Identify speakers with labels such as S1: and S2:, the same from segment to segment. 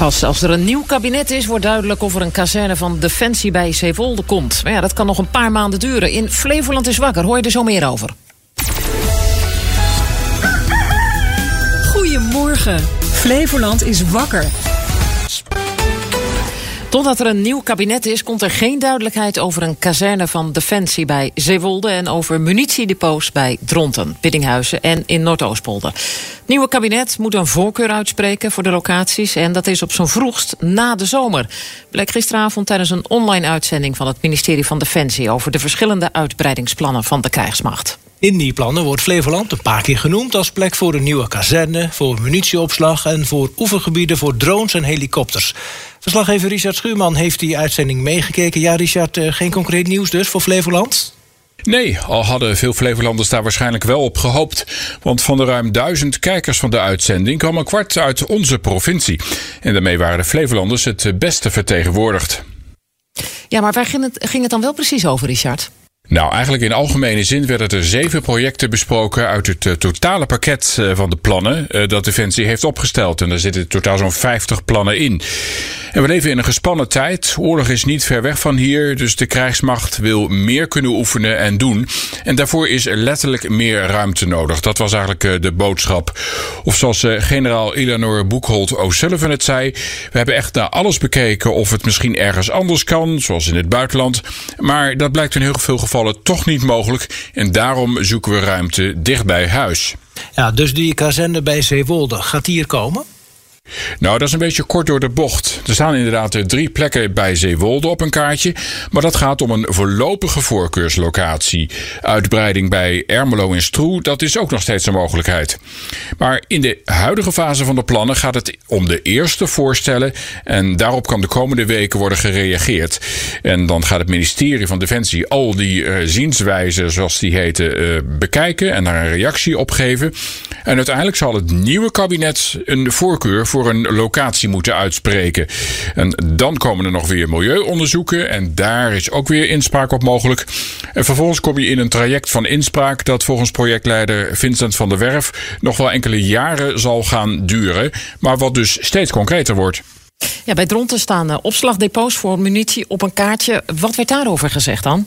S1: Pas als er een nieuw kabinet is, wordt duidelijk of er een kazerne van Defensie bij Zeewolde komt. Maar ja, dat kan nog een paar maanden duren. In Flevoland is wakker, hoor je er zo meer over.
S2: Goedemorgen. Flevoland is wakker.
S1: Totdat er een nieuw kabinet is, komt er geen duidelijkheid over een kazerne van Defensie bij Zeewolde en over munitiedepots bij Dronten, Biddinghuizen en in Noordoostpolder. Het nieuwe kabinet moet een voorkeur uitspreken voor de locaties en dat is op zijn vroegst na de zomer. Bleek gisteravond tijdens een online uitzending van het ministerie van Defensie over de verschillende uitbreidingsplannen van de krijgsmacht.
S3: In die plannen wordt Flevoland een paar keer genoemd als plek voor een nieuwe kazerne, voor munitieopslag en voor oefengebieden voor drones en helikopters. Verslaggever Richard Schuurman heeft die uitzending meegekeken. Ja, Richard, eh, geen concreet nieuws dus voor Flevoland?
S4: Nee, al hadden veel Flevolanders daar waarschijnlijk wel op gehoopt. Want van de ruim duizend kijkers van de uitzending kwam een kwart uit onze provincie. En daarmee waren de Flevolanders het beste vertegenwoordigd.
S1: Ja, maar waar ging het, ging het dan wel precies over, Richard?
S4: Nou, eigenlijk in algemene zin werden er zeven projecten besproken uit het uh, totale pakket uh, van de plannen uh, dat Defensie heeft opgesteld. En daar zitten totaal zo'n 50 plannen in. En we leven in een gespannen tijd. Oorlog is niet ver weg van hier, dus de krijgsmacht wil meer kunnen oefenen en doen. En daarvoor is letterlijk meer ruimte nodig. Dat was eigenlijk de boodschap. Of zoals generaal Eleanor Boekholt O'Sullivan het zei: We hebben echt naar alles bekeken of het misschien ergens anders kan, zoals in het buitenland. Maar dat blijkt in heel veel gevallen toch niet mogelijk. En daarom zoeken we ruimte dicht bij huis.
S3: Ja, dus die kazerne bij Zeewolde, gaat die hier komen?
S4: Nou, dat is een beetje kort door de bocht. Er staan inderdaad drie plekken bij Zeewolde op een kaartje. Maar dat gaat om een voorlopige voorkeurslocatie. Uitbreiding bij Ermelo en Stroe, dat is ook nog steeds een mogelijkheid. Maar in de huidige fase van de plannen gaat het om de eerste voorstellen. En daarop kan de komende weken worden gereageerd. En dan gaat het ministerie van Defensie al die uh, zienswijzen, zoals die heten, uh, bekijken en daar een reactie op geven. En uiteindelijk zal het nieuwe kabinet een voorkeur voor een locatie moeten uitspreken. En dan komen er nog weer milieuonderzoeken en daar is ook weer inspraak op mogelijk. En vervolgens kom je in een traject van inspraak dat volgens projectleider Vincent van der Werf nog wel enkele jaren zal gaan duren, maar wat dus steeds concreter wordt.
S1: Ja, bij Dronten staan opslagdepots voor munitie op een kaartje. Wat werd daarover gezegd dan?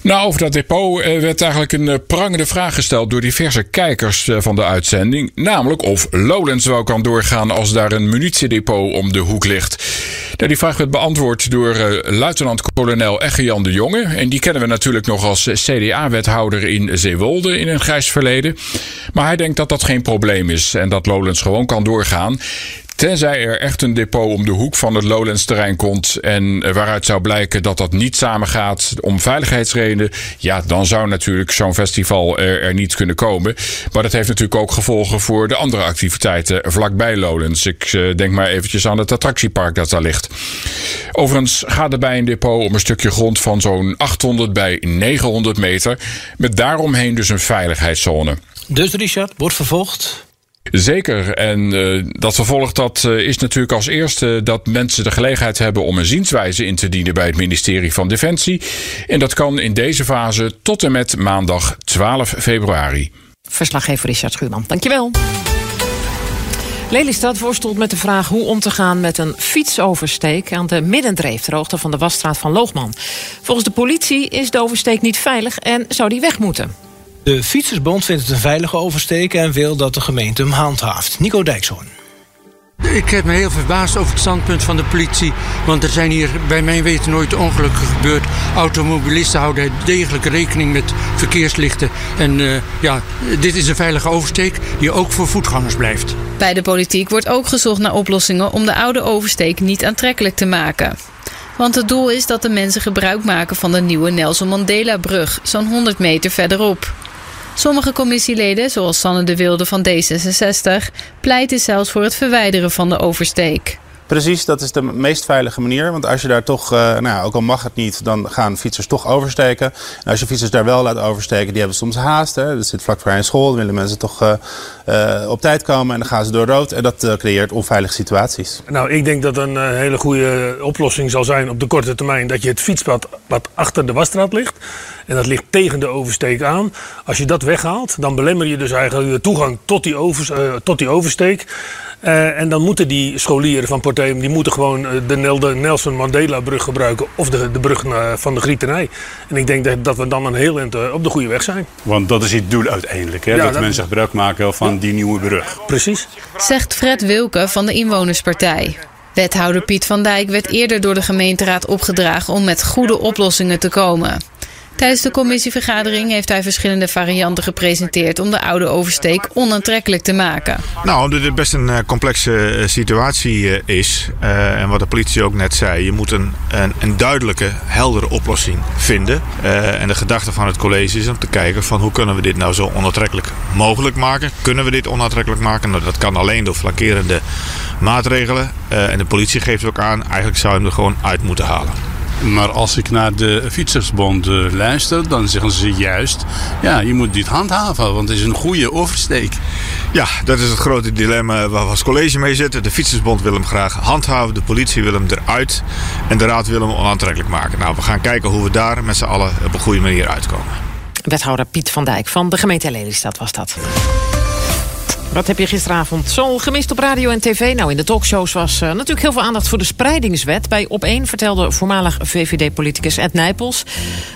S4: Nou, over dat depot werd eigenlijk een prangende vraag gesteld door diverse kijkers van de uitzending. Namelijk of Lowlands wel kan doorgaan als daar een munitiedepot om de hoek ligt. Nou, die vraag werd beantwoord door luitenant-kolonel Jan de Jonge. En die kennen we natuurlijk nog als CDA-wethouder in Zeewolde in een grijs verleden. Maar hij denkt dat dat geen probleem is en dat Lowlands gewoon kan doorgaan. Tenzij er echt een depot om de hoek van het Lowlands terrein komt en waaruit zou blijken dat dat niet samengaat om veiligheidsredenen, ja, dan zou natuurlijk zo'n festival er, niet kunnen komen. Maar dat heeft natuurlijk ook gevolgen voor de andere activiteiten vlakbij Lowlands. Ik uh, denk maar eventjes aan het attractiepark dat daar ligt. Overigens gaat er bij een depot om een stukje grond van zo'n 800 bij 900 meter, met daaromheen dus een veiligheidszone.
S3: Dus Richard, wordt vervolgd.
S4: Zeker. En uh, dat vervolg dat, uh, is natuurlijk als eerste dat mensen de gelegenheid hebben om een zienswijze in te dienen bij het ministerie van Defensie. En dat kan in deze fase tot en met maandag 12 februari.
S1: Verslaggever Richard Schuurman, dankjewel. Lelystad worstelt met de vraag hoe om te gaan met een fietsoversteek aan de Middendreef, ter hoogte van de wasstraat van Loogman. Volgens de politie is de oversteek niet veilig en zou die weg moeten.
S3: De Fietsersbond vindt het een veilige oversteek en wil dat de gemeente hem handhaaft. Nico Dijkshoorn.
S5: Ik heb me heel verbaasd over het standpunt van de politie. Want er zijn hier bij mijn weten nooit ongelukken gebeurd. Automobilisten houden degelijk rekening met verkeerslichten. En uh, ja, dit is een veilige oversteek die ook voor voetgangers blijft.
S6: Bij de politiek wordt ook gezocht naar oplossingen om de oude oversteek niet aantrekkelijk te maken. Want het doel is dat de mensen gebruik maken van de nieuwe Nelson Mandela-brug, zo'n 100 meter verderop. Sommige commissieleden, zoals Sanne de Wilde van D66, pleiten zelfs voor het verwijderen van de oversteek.
S7: Precies, dat is de meest veilige manier. Want als je daar toch, uh, nou ook al mag het niet, dan gaan fietsers toch oversteken. En als je fietsers daar wel laat oversteken, die hebben soms haast. Hè. Dat zit vlak voor een school, dan willen mensen toch uh, uh, op tijd komen en dan gaan ze door rood. En dat creëert onveilige situaties.
S8: Nou, ik denk dat een hele goede oplossing zal zijn op de korte termijn dat je het fietspad wat achter de wasstraat ligt. En dat ligt tegen de oversteek aan. Als je dat weghaalt, dan belemmer je dus eigenlijk de toegang tot die, overs, tot die oversteek. Eh, en dan moeten die scholieren van Porteum, die moeten gewoon eh, de, de Nelson Mandela brug gebruiken of de, de brug van de Grietenij. En ik denk dat, dat we dan een heel eind eh, op de goede weg zijn.
S9: Want dat is het doel uiteindelijk, hè?
S8: Ja,
S9: dat,
S8: dat-
S9: mensen gebruik maken van die nieuwe brug.
S8: Precies.
S6: Zegt Fred Wilke van de Inwonerspartij. Wethouder Piet van Dijk werd eerder door de gemeenteraad opgedragen om met goede oplossingen te komen. Tijdens de commissievergadering heeft hij verschillende varianten gepresenteerd om de oude oversteek onaantrekkelijk te maken.
S10: Nou, omdat het best een eh, complexe eh, situatie eh, is. en wat de politie ook net zei. Je moet een, een, duidelijke, heldere oplossing vinden. En de gedachte van het college is om te kijken van hoe kunnen we dit nou zo onaantrekkelijk mogelijk maken. Kunnen we dit onaantrekkelijk maken? Nou, dat kan alleen door flankerende maatregelen. En de politie geeft ook aan, eigenlijk zou je hem er gewoon uit moeten halen.
S9: Maar als ik naar de Fietsersbond eh, luister, dan zeggen ze juist... ja, je moet dit handhaven, want het is een goede oversteek.
S10: Ja, dat is het grote dilemma waar we als college mee zitten. De Fietsersbond wil hem graag handhaven, de politie wil hem eruit en de raad wil hem onaantrekkelijk maken. Nou, we gaan kijken hoe we daar met z'n allen op een goede manier uitkomen.
S1: Wethouder Piet van Dijk van de gemeente Lelystad was dat. Wat heb je gisteravond zo gemist op radio en tv? Nou, in de talkshows was eh, natuurlijk heel veel aandacht voor de spreidingswet. Bij Op1 vertelde voormalig VVD-politicus Ed Nijpels...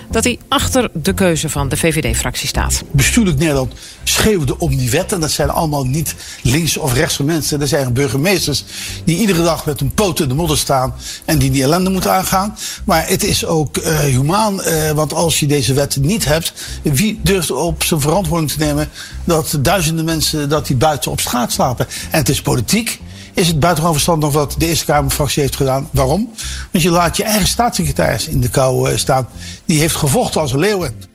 S1: dat hij achter de keuze van de VVD-fractie staat.
S11: bestuurlijk Nederland schreeuwde om die wet. En dat zijn allemaal niet links of rechtse mensen. Dat zijn burgemeesters die iedere dag met hun poten in de modder staan. En die die ellende moeten aangaan. Maar het is ook eh, humaan. eh, want als je deze wet niet hebt. Wie durft op zijn verantwoording te nemen. Dat duizenden mensen dat die buiten op straat slapen. En het is politiek. Is het buitengewoon verstandig wat de Eerste Kamerfractie heeft gedaan? Waarom? Want je laat je eigen staatssecretaris in de kou eh, staan. Die heeft gevochten als een leeuwen.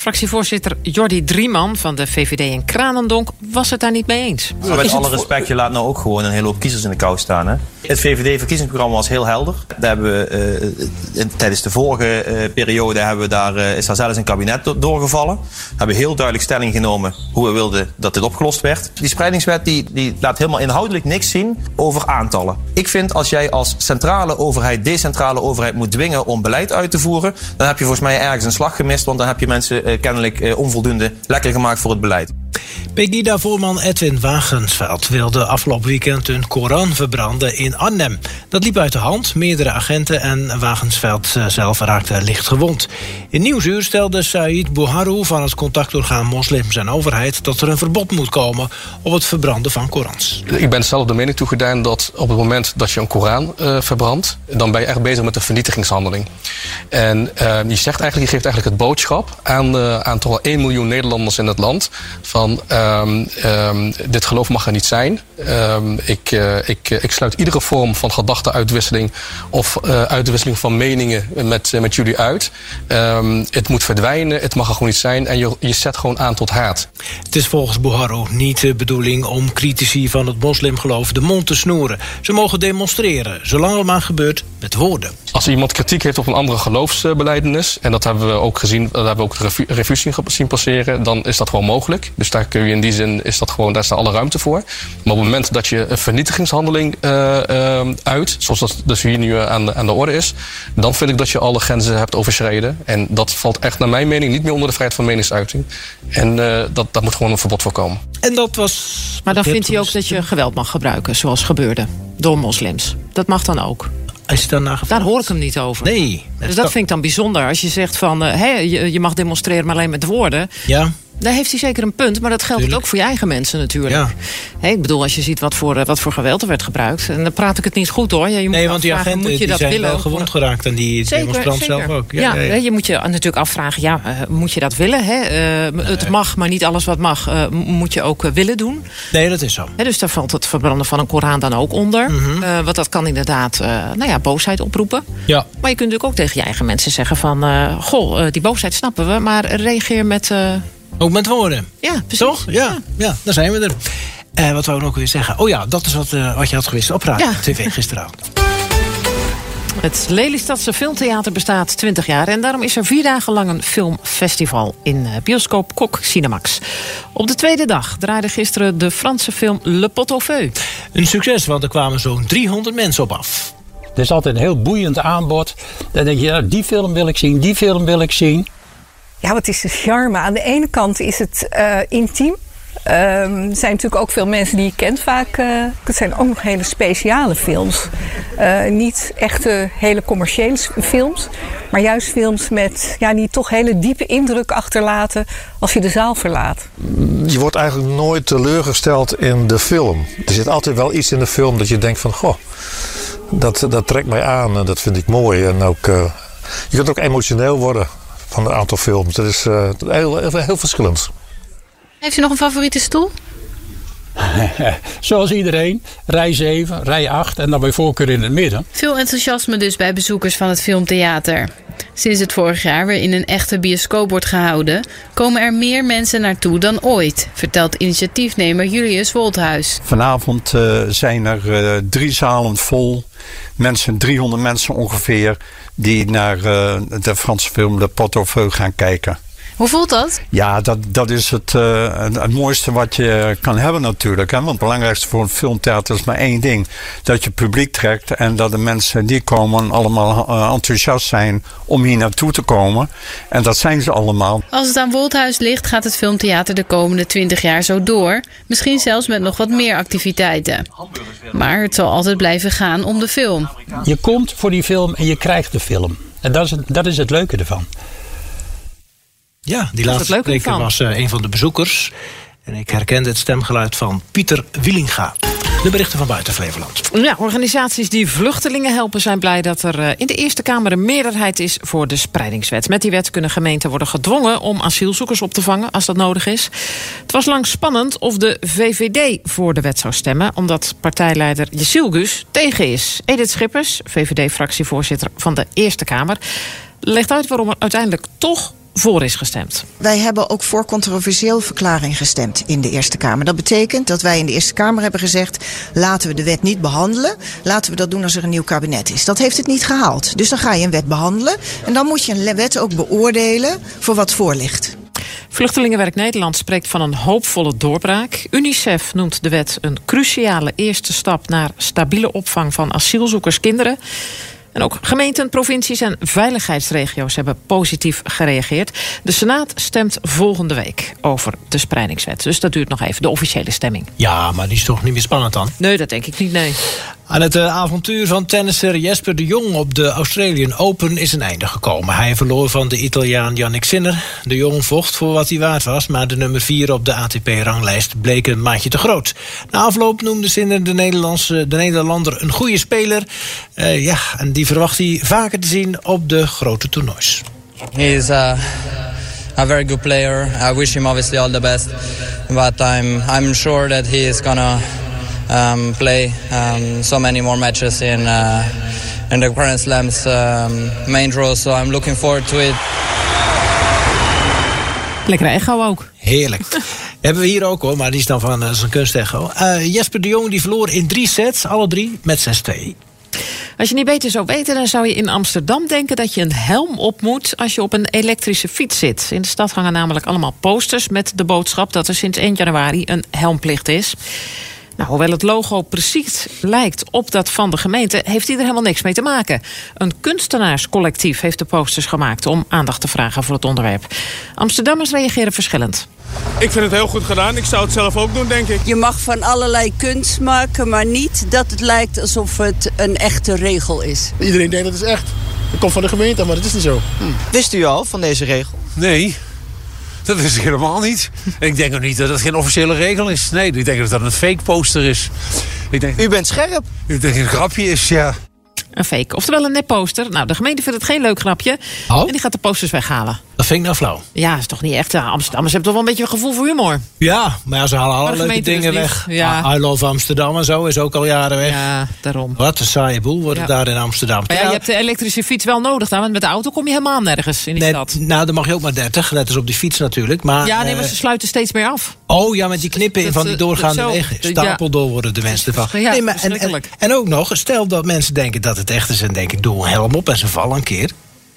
S1: Fractievoorzitter Jordi Drieman van de VVD in Kranendonk was het daar niet mee eens.
S12: Maar met alle respect, je laat nou ook gewoon een hele hoop kiezers in de kou staan. Hè? Het VVD-verkiezingsprogramma was heel helder. Daar hebben we, eh, in- tijdens de vorige eh, periode hebben we daar, eh, is daar zelfs een kabinet do- doorgevallen. We hebben heel duidelijk stelling genomen hoe we wilden dat dit opgelost werd. Die spreidingswet die, die laat helemaal inhoudelijk niks zien over aantallen. Ik vind als jij als centrale overheid, decentrale overheid moet dwingen om beleid uit te voeren, dan heb je volgens mij ergens een slag gemist, want dan heb je mensen kennelijk eh, onvoldoende lekker gemaakt voor het beleid.
S3: Pegida-voorman Edwin Wagensveld wilde afgelopen weekend een Koran verbranden in Arnhem. Dat liep uit de hand. Meerdere agenten en Wagensveld eh, zelf raakten licht gewond. In Nieuwsuur stelde Said Bouharou van het contactorgaan Moslims en Overheid... dat er een verbod moet komen op het verbranden van Korans.
S13: Ik ben zelf de mening toegedaan dat op het moment dat je een Koran eh, verbrandt, dan ben je echt bezig met een vernietigingshandeling. En eh, je zegt eigenlijk, je geeft eigenlijk het boodschap aan, aan toch wel 1 miljoen Nederlanders in het land van ehm, ehm, dit geloof mag er niet zijn. Ehm, ik, eh, ik, ik sluit iedere vorm van gedachteuitwisseling of eh, uitwisseling van meningen met, eh, met jullie uit. Het moet verdwijnen, het mag er gewoon niet zijn en je, je zet gewoon aan tot haat.
S3: Het is volgens Bouharou niet de bedoeling om critici van het moslimgeloof de mond te snoeren. Ze mogen demonstreren, zolang het maar gebeurt met woorden.
S13: Als iemand kritiek heeft op een andere geloofsbeleidenis, en dat hebben we ook gezien, dat hebben we ook de revu- revue zien, zien passeren, dan is dat gewoon mogelijk. Dus daar kun je in die zin, is dat gewoon, daar is daar alle ruimte voor. Maar op het moment dat je een vernietigingshandeling eh, eh, uit, zoals dat dus hier nu aan de, aan de orde is, dan vind ik dat je alle grenzen hebt overschreden. En dat valt echt naar mijn mening niet meer onder de vrijheid van meningsuiting. En eh, dat, daar moet gewoon een verbod voor komen.
S3: En dat was.
S1: Maar dan vindt hij ook dat je geweld mag gebruiken, zoals gebeurde door moslims. Dat mag dan ook.
S3: Is het daarna
S1: Daar hoor ik hem niet over.
S3: Nee.
S1: Dus dat vind ik dan bijzonder. Als je zegt van, eh, hè, je, je mag demonstreren, maar alleen met woorden.
S3: Ja.
S1: Daar heeft hij zeker een punt, maar dat geldt
S3: Tuurlijk.
S1: ook voor je eigen mensen natuurlijk.
S3: Ja.
S1: Ik bedoel, als je ziet wat voor, eh, wat voor geweld er werd gebruikt. En dan praat ik het niet goed hoor. Ja, je moet
S3: Nee, want die agenten
S1: moet je
S3: die
S1: dat
S3: zijn
S1: willen?
S3: wel gewond geraakt en die
S1: Zeker,
S3: demonstrant
S1: zeker.
S3: zelf ook.
S1: Ja, je moet je natuurlijk afvragen, ja, eh, moet je dat willen? Hè? Eh, Het mag, maar niet alles wat mag, moet je ook willen doen.
S3: Nee, dat is zo.
S1: Dus daar valt het verbranden van een Koran dan ook onder. Eh, want dat kan inderdaad nou ja, boosheid oproepen.
S3: Ja.
S1: Maar je kunt natuurlijk ook tegen je eigen mensen zeggen van... goh, die boosheid snappen we, maar reageer met...
S3: Ook met woorden.
S1: ja, precies.
S3: Toch? Ja, ja. daar zijn we er. Eh, wat wou ik ook weer zeggen? Oh ja, dat is wat, eh, wat je had gewist op Radio
S1: Ja.
S3: TV gisteravond.
S1: Het Lelystadse Filmtheater bestaat 20 jaar... en daarom is er vier dagen lang een filmfestival in eh, bioscoop Kok Cinemax. Op de tweede dag draaide gisteren de Franse film Le Pot au Feu.
S3: Een succes, want er kwamen zo'n 300 mensen op af.
S14: Het is altijd een heel boeiend aanbod. Dan denk je, ja, die film wil ik zien, die film wil ik zien.
S15: Ja, wat is de charme? Aan de ene kant is het eh, intiem. Ehm, er zijn natuurlijk ook veel mensen die je kent vaak. eh, het zijn ook nog hele speciale films. Eh, niet echte hele commerciële films. Maar juist films met, ja, die toch hele diepe indruk achterlaten als je de zaal verlaat.
S16: Je wordt eigenlijk nooit teleurgesteld in de film. Er zit altijd wel iets in de film dat je denkt van... Goh, dat, dat trekt mij aan en dat vind ik mooi. En ook, je kunt ook emotioneel worden van een aantal films. Dat is eh, heel, heel, heel verschillend.
S6: Heeft u nog een favoriete stoel?
S14: Zoals iedereen, rij 7, rij 8 en dan bij voorkeur in het midden.
S6: Veel enthousiasme dus bij bezoekers van het filmtheater. Sinds het vorig jaar weer in een echte bioscoop wordt gehouden, komen er meer mensen naartoe dan ooit, vertelt initiatiefnemer Julius Wolthuis.
S17: Vanavond eh, zijn er eh, drie zalen vol. Mensen, 300 mensen ongeveer, die naar eh, de Franse film Le Feu gaan kijken.
S6: Hoe voelt dat?
S17: Ja, dat, dat is het, eh, het, het mooiste wat je kan hebben natuurlijk. Hè? Want het belangrijkste voor een filmtheater is maar één ding. Dat je publiek trekt en dat de mensen die komen allemaal eh, enthousiast zijn om hier naartoe te komen. En dat zijn ze allemaal.
S6: Als het aan Wolthuis ligt, gaat het filmtheater de komende 20 jaar zo door. Misschien zelfs met nog wat meer activiteiten. Maar het zal altijd blijven gaan om de film.
S14: Je komt voor die film en je krijgt de film. En dat is het, dat is het leuke ervan.
S3: Ja, die laatste spreker was eh, een van de bezoekers. En ik herkende het stemgeluid van Pieter Wielinga. De berichten van buiten Flevoland.
S1: Ja, organisaties die vluchtelingen helpen zijn blij dat er eh, in de Eerste Kamer een meerderheid is voor de spreidingswet. Met die wet kunnen gemeenten worden gedwongen om asielzoekers op te vangen als dat nodig is. Het was lang spannend of de VVD voor de wet zou stemmen, omdat partijleider Gus tegen is. Edith Schippers, VVD-fractievoorzitter van de Eerste Kamer, legt uit waarom er uiteindelijk toch voor is gestemd.
S18: Wij hebben ook voor controversieel verklaring gestemd in de Eerste Kamer. Dat betekent dat wij in de Eerste Kamer hebben gezegd: laten we de wet niet behandelen. Laten we dat doen als er een nieuw kabinet is. Dat heeft het niet gehaald. Dus dan ga je een wet behandelen. En dan moet je een wet ook beoordelen voor wat voor ligt.
S1: Vluchtelingenwerk Nederland spreekt van een hoopvolle doorbraak. UNICEF noemt de wet een cruciale eerste stap naar stabiele opvang van asielzoekerskinderen. En ook gemeenten, provincies en veiligheidsregio's hebben positief gereageerd. De Senaat stemt volgende week over de spreidingswet. Dus dat duurt nog even, de officiële stemming.
S3: Ja, maar die is toch niet meer spannend dan?
S1: Nee, dat denk ik niet, nee.
S3: Aan het eh, avontuur van tennisser Jesper de Jong op de Australian Open is een einde gekomen. Hij verloor van de Italiaan Yannick Sinner. De Jong vocht voor wat hij waard was, maar de nummer 4 op de ATP-ranglijst bleek een maatje te groot. Na afloop noemde Sinner de, Nederlandse, de Nederlander een goede speler. Eh, ja, en die verwacht hij vaker te zien op de grote toernoois.
S19: He is a very good player. I wish him obviously all the best, but I'm I'm sure that he is gonna um, play um, so many more matches in uh, in the Grand Slams um, main draw. So I'm looking forward to it.
S1: Lekker echo ook.
S3: Heerlijk. Hebben we hier ook hoor, maar die is dan van uh, zijn kunstecho. Uh, Jesper de Jong die verloor in drie sets, alle drie, met 6-2.
S1: Als je niet beter zou weten, dan zou je in Amsterdam denken dat je een helm op moet als je op een elektrische fiets zit. In de stad hangen namelijk allemaal posters met de boodschap dat er sinds 1 januari een helmplicht is. Nou, hoewel het logo precies lijkt op dat van de gemeente, heeft hij er helemaal niks mee te maken. Een kunstenaarscollectief heeft de posters gemaakt om aandacht te vragen voor het onderwerp. Amsterdammers reageren verschillend.
S20: Ik vind het heel goed gedaan. Ik zou het zelf ook doen, denk ik.
S21: Je mag van allerlei kunst maken, maar niet dat het lijkt alsof het een echte regel is.
S22: Iedereen denkt dat het is echt. Het komt van de gemeente, maar dat is niet zo. Hm.
S23: Wist u al van deze regel?
S24: Nee, dat wist ik helemaal niet. ik denk ook niet dat het geen officiële regel is. Nee, ik denk dat dat een fake poster is. Ik denk,
S23: u bent scherp.
S24: Ik denk dat het een grapje is, ja.
S1: Een fake, oftewel een nepposter. Nou, de gemeente vindt het geen leuk grapje.
S3: Oh?
S1: En die gaat de posters weghalen.
S3: Dat vind ik nou flauw.
S1: Ja, is toch niet echt. Ja, Amsterdammers hebben toch wel een beetje een gevoel voor humor.
S3: Ja, maar ja, ze halen alle leuke dingen
S1: dus
S3: weg.
S1: Ja.
S3: Ah, I love Amsterdam en zo is ook al jaren weg.
S1: Ja, daarom.
S3: Wat een saaie boel wordt het daar in Amsterdam.
S1: Maar ja, je hebt de elektrische fiets wel nodig dan, want met de auto kom je helemaal nergens in die
S3: Net,
S1: stad.
S3: nou, dan mag je ook maar 30, net als op die fiets natuurlijk. Maar,
S1: ja, nee, maar
S3: eh,
S1: ze sluiten steeds meer af.
S3: Oh ja, met die knippen
S1: Dat-
S3: van die
S1: dat-
S3: doorgaande
S1: zo,
S3: wegen. Stapeldoor worden de mensen ervan.
S1: Ja,
S3: maar, en, en,
S1: verschrikkelijk.
S3: en ook nog, stel dat mensen denken dat het echt is... en denken, doe een helm op en ze vallen een keer...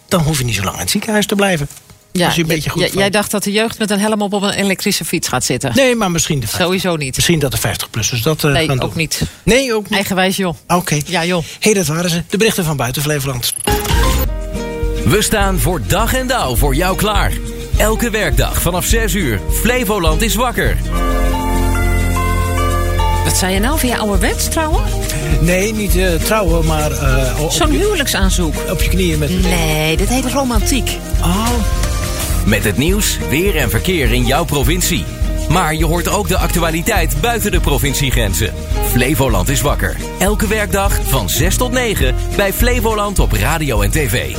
S3: dan hoef je niet zo lang in het ziekenhuis te blijven.
S1: Ja,
S3: Als je een beetje goed
S1: jij dacht dat de jeugd met een helm op op een elektrische fiets gaat zitten.
S3: Nee, maar misschien de 50.
S1: Sowieso niet.
S3: Misschien dat de 50-plussers dat eh,
S1: Nee,
S3: gaan doen.
S1: ook niet.
S3: Nee, ook niet.
S1: Eigenwijs, joh.
S3: Oké.
S1: Ja, joh.
S3: Hé, dat waren ze. De berichten van buiten Flevoland.
S25: We staan voor dag en dauw voor jou klaar.
S26: Elke werkdag vanaf 6 uur. Flevoland is wakker.
S1: Wat zei je nou? Via ouderwets trouwen?
S3: Nee, niet eh, trouwen, maar... eh, op
S1: Zo'n huwelijksaanzoek.
S3: Op je knieën met...
S1: Nee, dit heet romantiek.
S3: Oh.
S26: Met het nieuws, weer en verkeer in jouw provincie. Maar je hoort ook de actualiteit buiten de provinciegrenzen. Flevoland is wakker. Elke werkdag van 6 tot 9 bij Flevoland op radio en tv.